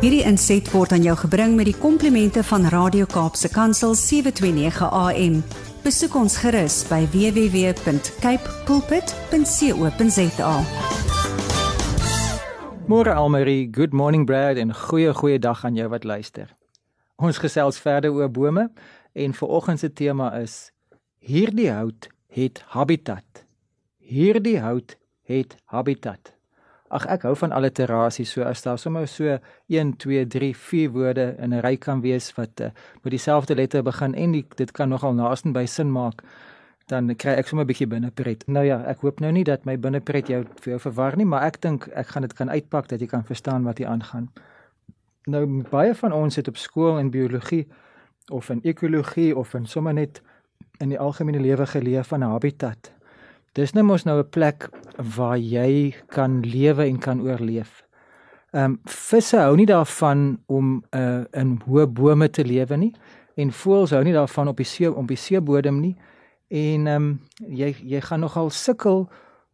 Hierdie inset word aan jou gebring met die komplimente van Radio Kaapse Kansel 729 AM. Besoek ons gerus by www.cape pulpit.co.za. Môre Almarie, good morning Brad en goeie goeie dag aan jou wat luister. Ons gesels verder oor bome en vanoggend se tema is hierdie hout het habitat. Hierdie hout het habitat. Ag ek hou van alliterasie so as daar sommer so 1 2 3 4 woorde in 'n ry kan wees wat uh, met dieselfde letter begin en die, dit kan nogal naaste by sin maak dan kry ek sommer 'n bietjie binnepret. Nou ja, ek hoop nou nie dat my binnepret jou vir jou verwar nie, maar ek dink ek gaan dit kan uitpak dat jy kan verstaan wat hier aangaan. Nou baie van ons het op skool in biologie of in ekologie of in sommer net in die algemene lewe geleer van 'n habitat. Dis nou mos nou 'n plek waar jy kan lewe en kan oorleef. Ehm um, visse hou nie daarvan om uh, in hoë bome te lewe nie en voëls hou nie daarvan op die see op die seebodem nie. En ehm um, jy jy gaan nogal sukkel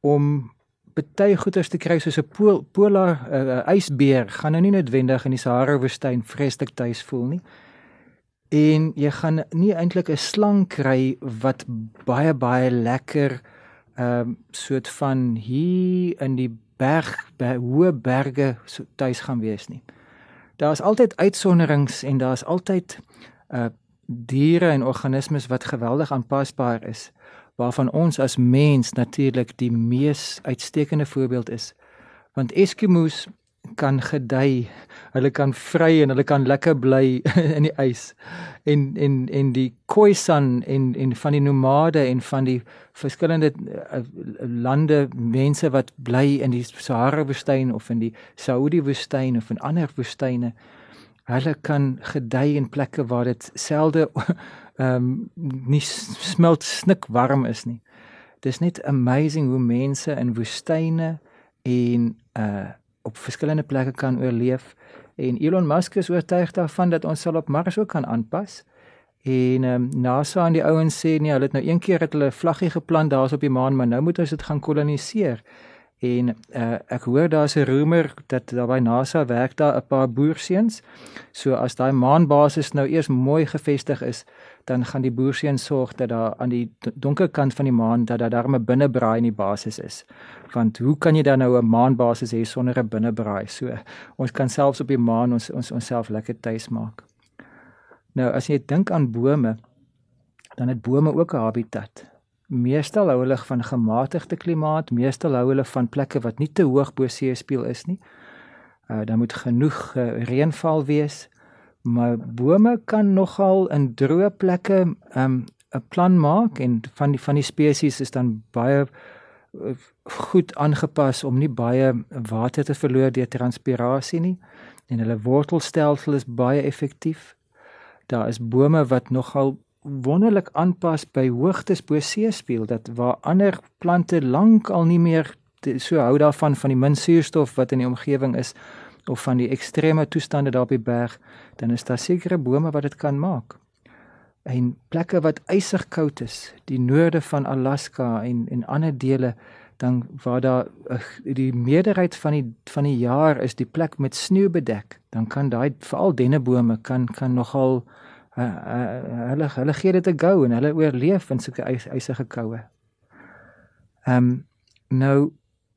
om baie goeders te kry soos 'n pool, polar uh, ysbeer gaan nou nie noodwendig in die Sahara woestyn vreeslik tuis voel nie. En jy gaan nie eintlik 'n slang kry wat baie baie lekker ehm um, soort van hier in die berg by hoë berge so tuis gaan wees nie. Daar's altyd uitsonderings en daar's altyd uh diere en organismes wat geweldig aanpasbaar is waarvan ons as mens natuurlik die mees uitstekende voorbeeld is. Want Eskimos kan gedei. Hulle kan vry en hulle kan lekker bly in die ys. En en en die Khoisan en en van die nomade en van die verskillende uh, lande mense wat bly in die Sahara woestyn of in die Saudi woestyn of in ander woestyne. Hulle kan gedei in plekke waar dit selde ehm um, nie smelt snik warm is nie. Dis net amazing hoe mense in woestyne en uh op verskillende plekke kan oorleef en Elon Musk is oortuig daarvan dat ons sal op Mars ook kan aanpas. En ehm um, NASA en die ouens sê nee, hulle het nou een keer het hulle vlaggie geplant daar's op die maan, maar nou moet ons dit gaan koloniseer. En uh, ek hoor daar's 'n roemer dat daar by NASA werk daar 'n paar boerseuns. So as daai maanbasis nou eers mooi gevestig is, dan gaan die boerseuns sorg dat daar aan die donker kant van die maan dat daar darme binnebraai in die basis is. Want hoe kan jy dan nou 'n maanbasis hê sonder 'n binnebraai? So ons kan selfs op die maan ons ons onsself lekker tuis maak. Nou as jy dink aan bome, dan het bome ook 'n habitat. Meestal hou hulle van gematigde klimaat, meestal hou hulle van plekke wat nie te hoog bo seespieël is nie. Uh daar moet genoeg uh, reënval wees. Maar bome kan nogal in droë plekke 'n um, 'n plan maak en van die van die spesies is dan baie uh, goed aangepas om nie baie water te verloor deur transpirasie nie en hulle wortelstelsel is baie effektief. Daar is bome wat nogal wonderlik aanpas by hoogtes bo seespieël dat waar ander plante lank al nie meer te, so hou daarvan van die min suurstof wat in die omgewing is of van die ekstreme toestande daar op die berg dan is daar sekere bome wat dit kan maak. En plekke wat ysig koud is, die noorde van Alaska en en ander dele dan waar daar uh, die meerderheid van die van die jaar is die plek met sneeu bedek, dan kan daai veral dennebome kan kan nogal uh, uh, hulle hulle gee dit 'n go en hulle oorleef in sulke ysige koue. Ehm um, nou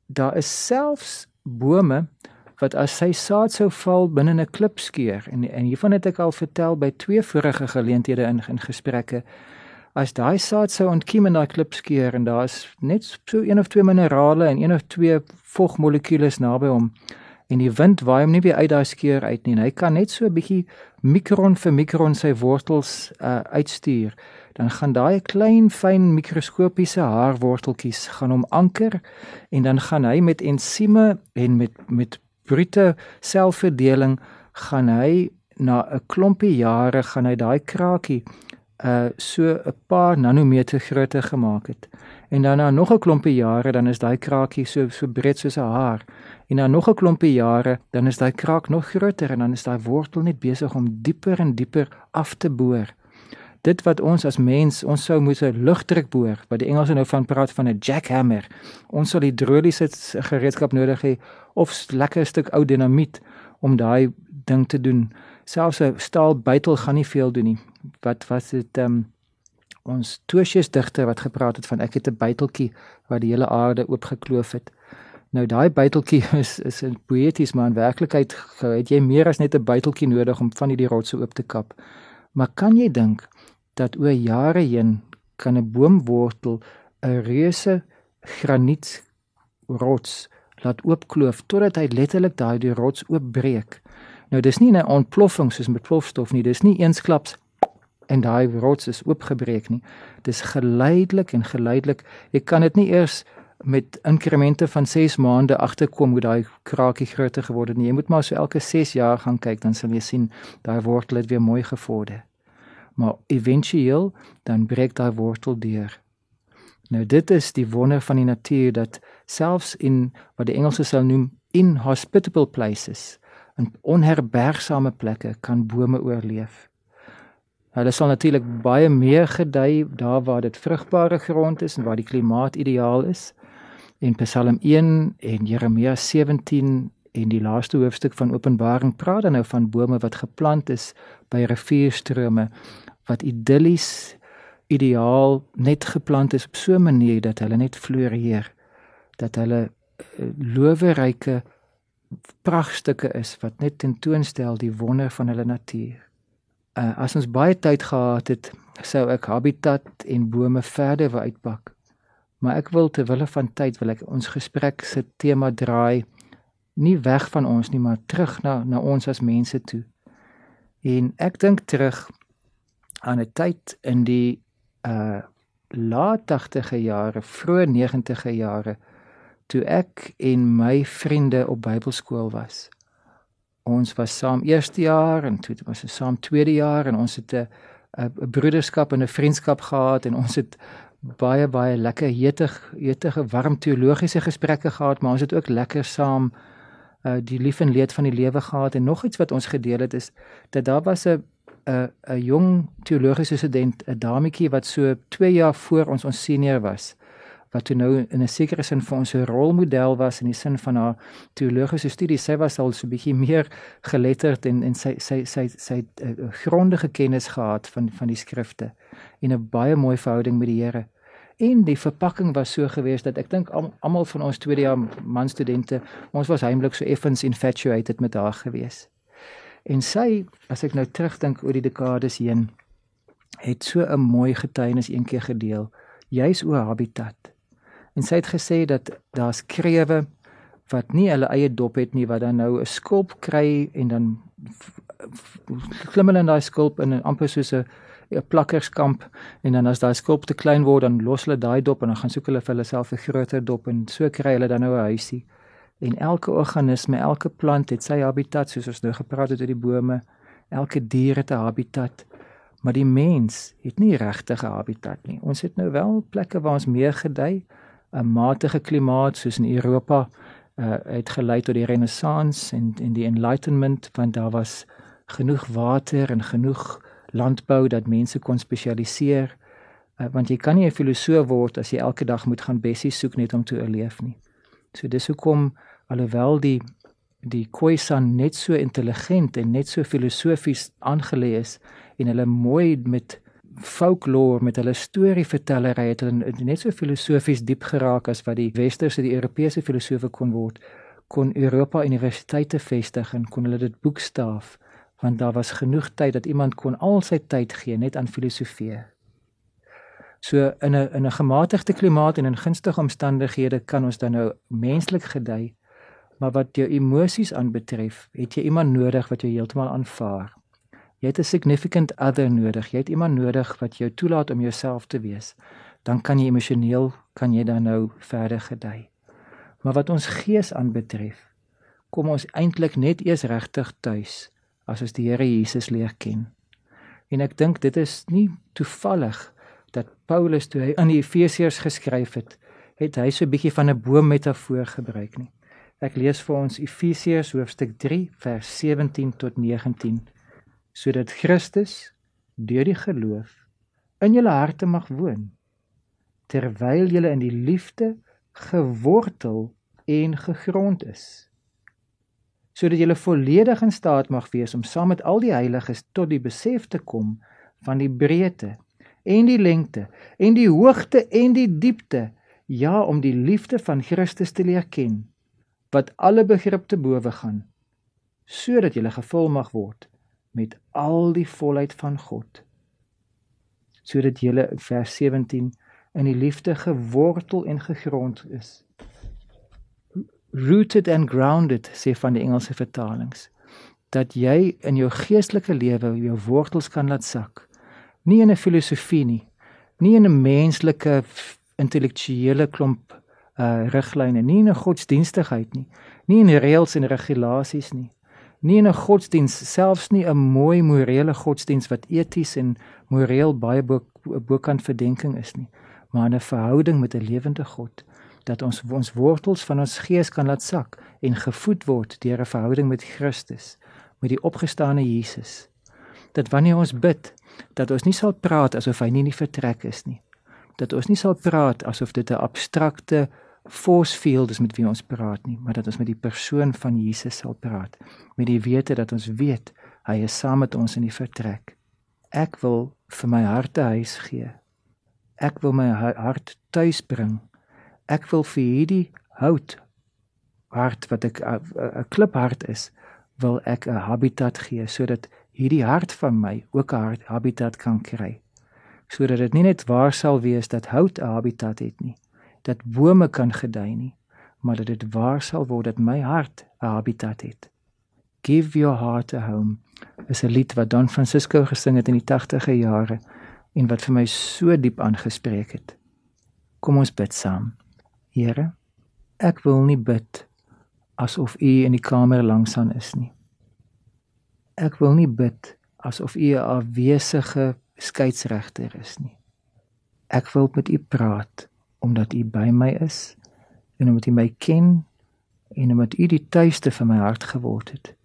daar is selfs bome wat as sy saad sou val binne 'n klipskeur en en hiervan het ek al vertel by twee vorige geleenthede in in gesprekke. As daai saad sou ontkiem in daai klipskeur en daar's net so een of twee minerale en een of twee vogmolekules naby hom en die wind waai hom nie weer uit daai skeur uit nie en hy kan net so 'n bietjie mikron vir mikron sy wortels uh, uitstuur dan gaan daai klein fyn mikroskopiese haarworteltjies gaan hom anker en dan gaan hy met ensieme en met met brute selfverdeling gaan hy na 'n klompie jare gaan hy daai krakie uh so 'n paar nanometer grootte gemaak het. En dan na nog 'n klompie jare dan is daai krakie so so breed soos 'n haar. En na nog 'n klompie jare dan is daai kraak nog groter en dan is daai wortel net besig om dieper en dieper af te boor. Dit wat ons as mens, ons sou moet 'n lugdruk boor, wat die Engelse nou van praat van 'n jackhammer. Ons sal hidroliese gereedskap nodig hê of lekker stuk ou dinamiet om daai ding te doen. Selfs 'n staal buitel gaan nie veel doen nie. Wat was dit um, ons Tosius digter wat gepraat het van ek het 'n buiteltjie wat die hele aarde oopgekloof het. Nou daai buiteltjie is is 'n poeties maar in werklikheid het jy meer as net 'n buiteltjie nodig om van hierdie rotse oop te kap. Maar kan jy dink dat oor jare heen kan 'n boomwortel 'n reuse granietsrots laat oopkloof totdat hy letterlik daai die rots oopbreek. Nou dis nie 'n ontploffing soos met plofstof nie, dis nie eensklaps en daai rots is oopgebreek nie. Dis geleidelik en geleidelik. Jy kan dit nie eers met inkremente van 6 maande agterkom hoe daai kraakie groter geword het nie. Jy moet maar so elke 6 jaar gaan kyk dan sal jy sien daai wortel het weer mooi gevorder. Maar éventueel dan breek daai wortel deur. Nou dit is die wonder van die natuur dat selfs in wat die Engelse sou noem inhospitable places, in onherbergsame plekke kan bome oorleef. Hulle sal natuurlik baie meer gedei daar waar dit vrugbare grond is en waar die klimaat ideaal is in Psalm 1 en Jeremia 17 en die laaste hoofstuk van Openbaring praat dan nou van bome wat geplant is by rivierstrome wat idillies ideaal net geplant is op so 'n manier dat hulle net floreer dat hulle eh, loweryke prachtstukke is wat net tentoonstel die wonder van hulle natuur. Uh, as ons baie tyd gehad het, sou ek habitat en bome verder wou uitpak. Maar ek wil ter wille van tyd wil ek ons gesprek se tema draai nie weg van ons nie, maar terug na na ons as mense toe. En ek dink terug aan 'n tyd in die uh laat 80e jare, vroeë 90e jare toe ek en my vriende op Bybelskool was. Ons was saam eerste jaar en toe was ons saam tweede jaar en ons het 'n 'n broederskap en 'n vriendskap gehad en ons het baie baie lekker heetig heetige warm teologiese gesprekke gehad, maar ons het ook lekker saam uh die lief en leed van die lewe gehad en nog iets wat ons gedeel het is dat daar was 'n 'n 'n jong teologiese student, 'n dametjie wat so 2 jaar voor ons ons senior was wat toe nou in 'n sekere sin vir ons 'n rolmodel was in die sin van haar teologiese studies. Sy was al so 'n bietjie meer geletterd en en sy sy sy sy het 'n grondige kennis gehad van van die skrifte en 'n baie mooi verhouding met die Here. En die verpakking was so gewees dat ek dink almal van ons tweede jaar man studente, ons was heimlik so effens infatuated met haar gewees. En sy, as ek nou terugdink oor die dekades heen, het so 'n mooi getuienis eendag gedeel, juis oor habitat. En sy het gesê dat daar's krewe wat nie hulle eie dop het nie wat dan nou 'n skulp kry en dan klim hulle in daai skulp in 'n amper soos 'n 'n plakkerskamp en dan as daai skulp te klein word dan los hulle daai dop en dan gaan soek hulle vir hulle self 'n groter dop en so kry hulle dan nou 'n huisie. En elke organisme, elke plant het sy habitat soos ons nou gepraat het oor die bome. Elke dier het 'n habitat. Maar die mens het nie regtig 'n habitat nie. Ons het nou wel plekke waar ons meer gedei 'n matige klimaat soos in Europa uh, het gelei tot die renessans en en die enlightenment want daar was genoeg water en genoeg landbou dat mense kon spesialiseer uh, want jy kan nie 'n filosoof word as jy elke dag moet gaan bessies soek net om te oorleef nie. So dis hoekom alhoewel die die Khoisan net so intelligent en net so filosofies aangelê is en hulle mooi met folklore met hulle storievertellery het hulle net so filosofies diep geraak as wat die westerse die Europese filosofe kon word kon Europa universiteite vestig en kon hulle dit boekstaaf want daar was genoeg tyd dat iemand kon al sy tyd gee net aan filosofie. So in 'n in 'n gematigde klimaat en in gunstige omstandighede kan ons dan nou menslik gedei, maar wat jou emosies aanbetref, het jy iemand nodig wat jou heeltemal aanvaar. Jy het 'n significant other nodig. Jy het iemand nodig wat jou toelaat om jouself te wees. Dan kan jy emosioneel kan jy dan nou verder gedei. Maar wat ons gees aanbetref, kom ons eintlik net eers regtig tuis as ons die Here Jesus leer ken. En ek dink dit is nie toevallig dat Paulus toe hy aan die Efesiërs geskryf het, het hy so 'n bietjie van 'n boom metafoor gebruik nie. Ek lees vir ons Efesiërs hoofstuk 3 vers 17 tot 19 sodat Christus deur die geloof in julle harte mag woon terwyl julle in die liefde gewortel en gegrond is sodat jy volledig in staat mag wees om saam met al die heiliges tot die besef te kom van die breedte en die lengte en die hoogte en die diepte ja om die liefde van Christus te leer ken wat alle begrip te bowe gaan sodat jy gevul mag word met al die volheid van God. Sodat jy vers 17 in die liefde gewortel en gegrond is rooted and grounded sê van die Engelse vertalings dat jy in jou geestelike lewe jou wortels kan laat sak. Nie in 'n filosofie nie nie in 'n menslike intellektuele klomp uh riglyne nie in 'n godsdienstigheid nie nie in reëls en regulasies nie nie in 'n godsdiens selfs nie 'n mooi morele godsdiens wat eties en moreel baie bo bokant verdenking is nie maar 'n verhouding met 'n lewende God dat ons ons wortels van ons gees kan laat sak en gevoed word deur 'n verhouding met Christus, met die opgestane Jesus. Dat wanneer ons bid, dat ons nie sal praat asof hy nie in die vertrek is nie. Dat ons nie sal praat asof dit 'n abstrakte force field is met wie ons praat nie, maar dat ons met die persoon van Jesus sal praat, met die wete dat ons weet hy is saam met ons in die vertrek. Ek wil vir my hart 'n huis gee. Ek wil my hart tuis bring ek wil vir hierdie hout hart wat ek 'n kliphart is, wil ek 'n habitat gee sodat hierdie hart van my ook 'n habitat kan kry. Sodat dit nie net waar sal wees dat hout 'n habitat het nie, dat bome kan gedei nie, maar dat dit waar sal word dat my hart 'n habitat het. Give your heart a home. Is 'n lied wat Don Francisco gesing het in die 80e jare en wat vir my so diep aangespreek het. Kom ons bid saam. Here, ek wil nie bid asof U in die kamer langs aan is nie. Ek wil nie bid asof U 'n afwesige skeieregter is nie. Ek wil met U praat omdat U by my is en omdat U my ken en omdat U die tuiste van my hart geword het.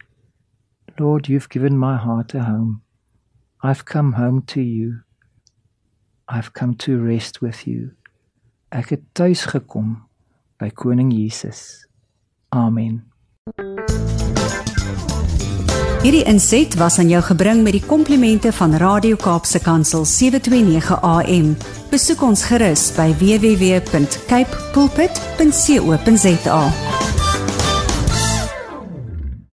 Lord, you've given my heart a home. I've come home to you. I've come to rest with you. Ek het tuis gekom by koning Jesus. Amen. Hierdie inset was aan jou gebring met die komplimente van Radio Kaapse Kansel 729 AM. Besoek ons gerus by www.cape pulpit.co.za.